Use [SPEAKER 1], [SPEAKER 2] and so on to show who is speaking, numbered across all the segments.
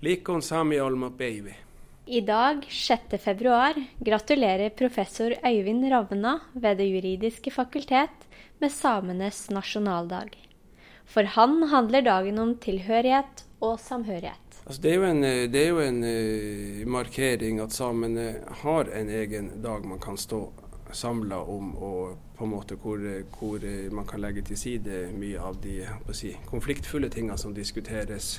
[SPEAKER 1] Likon sami olma baby.
[SPEAKER 2] I dag, 6. februar, gratulerer professor Øyvind Ravna ved Det juridiske fakultet med samenes nasjonaldag. For han handler dagen om tilhørighet og samhørighet.
[SPEAKER 1] Altså, det er jo en, det er jo en uh, markering at samene har en egen dag man kan stå samla om, og på en måte hvor, hvor, man kan legge til side mye av de si, konfliktfulle tingene som diskuteres,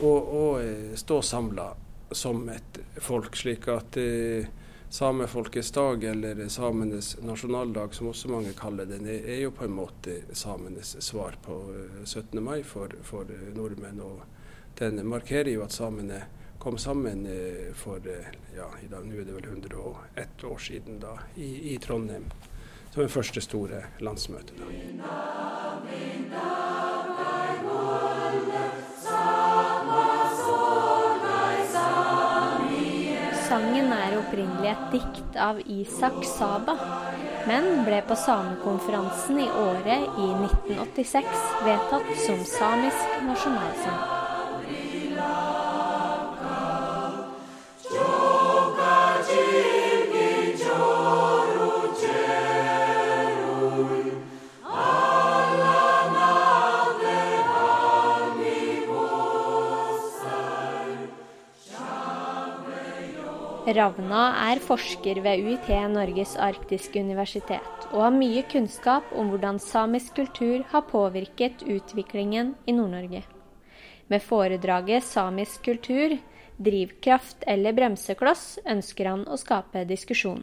[SPEAKER 1] og, og uh, stå samla som et folk. slik at eh, Samefolkets dag, eller samenes nasjonaldag, som også mange kaller den, er jo på en måte samenes svar på 17. mai for, for nordmenn. og Den markerer jo at samene kom sammen for ja, i dag, nå er det vel 101 år siden, da, i, i Trondheim. Som det første store landsmøtet.
[SPEAKER 2] Sangen opprinnelig et dikt av Isak Saba, men ble på samekonferansen i året i 1986 vedtatt som samisk nasjonalsang. Ravna er forsker ved UiT Norges arktiske universitet, og har mye kunnskap om hvordan samisk kultur har påvirket utviklingen i Nord-Norge. Med foredraget 'Samisk kultur drivkraft eller bremsekloss' ønsker han å skape diskusjon.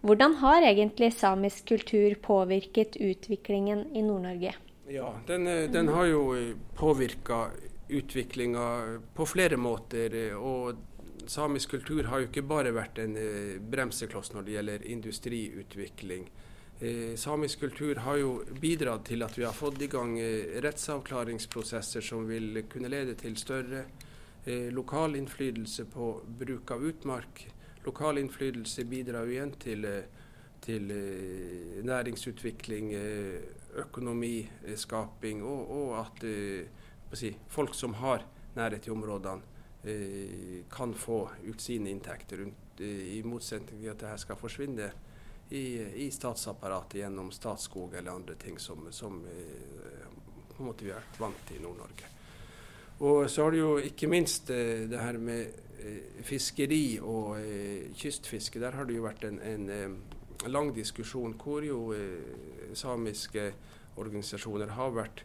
[SPEAKER 2] Hvordan har egentlig samisk kultur påvirket utviklingen i Nord-Norge?
[SPEAKER 1] Ja, den, den, har jo påvirka utviklinga på flere måter. og samisk kultur har jo ikke bare vært en eh, bremsekloss når det gjelder industriutvikling. Eh, samisk kultur har jo bidratt til at vi har fått i gang eh, rettsavklaringsprosesser som vil kunne lede til større lokal innflytelse på bruk av utmark. Lokal innflytelse bidrar jo igjen til, til næringsutvikling, økonomiskaping, og, og at si, folk som har nærhet til områdene, kan få ut sine inntekter, eh, i motsetning til at dette skal forsvinne i, i, statsapparatet gjennom Statskog eller andre ting som, som eh, på en måte vi er vant til i Nord-Norge. Og så har du jo ikke minst det her med fiskeri og kystfiske. Der har det jo vært en, en lang diskusjon hvor jo samiske organisasjoner har vært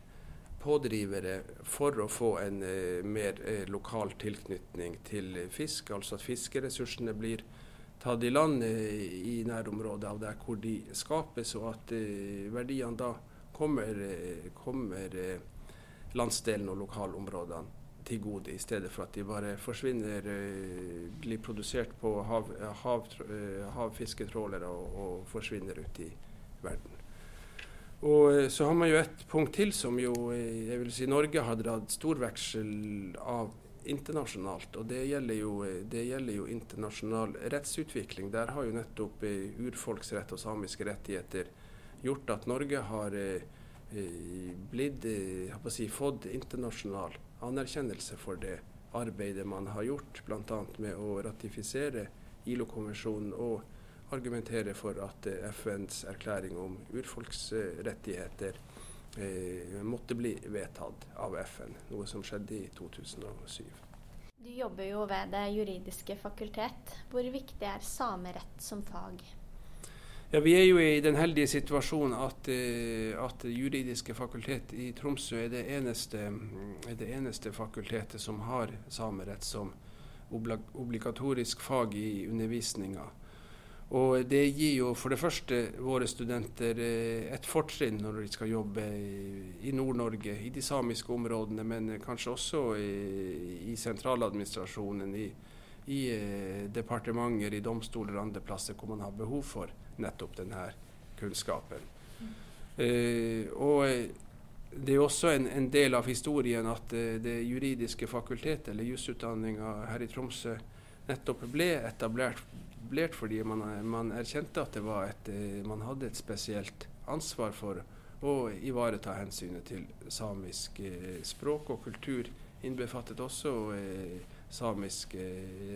[SPEAKER 1] pådrivere for å få en eh, mer eh, lokal tilknytning til fisk. Altså at fiskeressursene blir tatt i land eh, i nærområdet av der hvor de skapes, og at verdiene da kommer, kommer landsdelen og lokalområdene til gode, i stedet for at de bare forsvinner, blir produsert på hav, hav, havfisketrålere og, og forsvinner ut i verden. Og eh, så har man jo et punkt til som jo eh, jeg vil si Norge har dratt stor veksel av internasjonalt. Og det gjelder, jo, eh, det gjelder jo internasjonal rettsutvikling. Der har jo nettopp urfolksrett og samiske rettigheter gjort at Norge har blitt, si, fått internasjonal anerkjennelse for det arbeidet man har gjort, bl.a. med å ratifisere ILO-konvensjonen og argumentere for at eh, FNs erklæring om urfolksrettigheter eh, måtte bli vedtatt av FN, noe som skjedde i 2007.
[SPEAKER 2] Du jobber jo ved Det juridiske fakultet. Hvor viktig er samerett som fag?
[SPEAKER 1] Ja, Vi er jo i den heldige situasjonen at, eh, at juridiske fakultet i Tromsø er det, eneste, er det eneste fakultetet som har samerett som obligatorisk fag i undervisninga. Og det gir jo for det første våre studenter eh, et fortrinn når de skal jobbe i Nord-Norge, i de samiske områdene, men kanskje også i, i sentraladministrasjonen, i, i eh, departementer, i domstoler og andre plasser hvor man har behov for nettopp denne kunnskapen. Mm. Og det er også en, en, del av historien at det juridiske fakultetet, eller jusutdanninga her i Tromsø, nettopp ble etablert etablert fordi man, man erkjente at et, eh, man hadde et spesielt ansvar for å ivareta hensynet til samisk eh, språk og kultur innbefattet også eh, samiske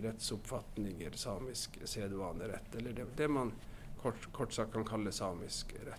[SPEAKER 1] rettsoppfatninger, samisk sedvanerett, eller det, det man kort, kort sagt kan kalle samisk rett.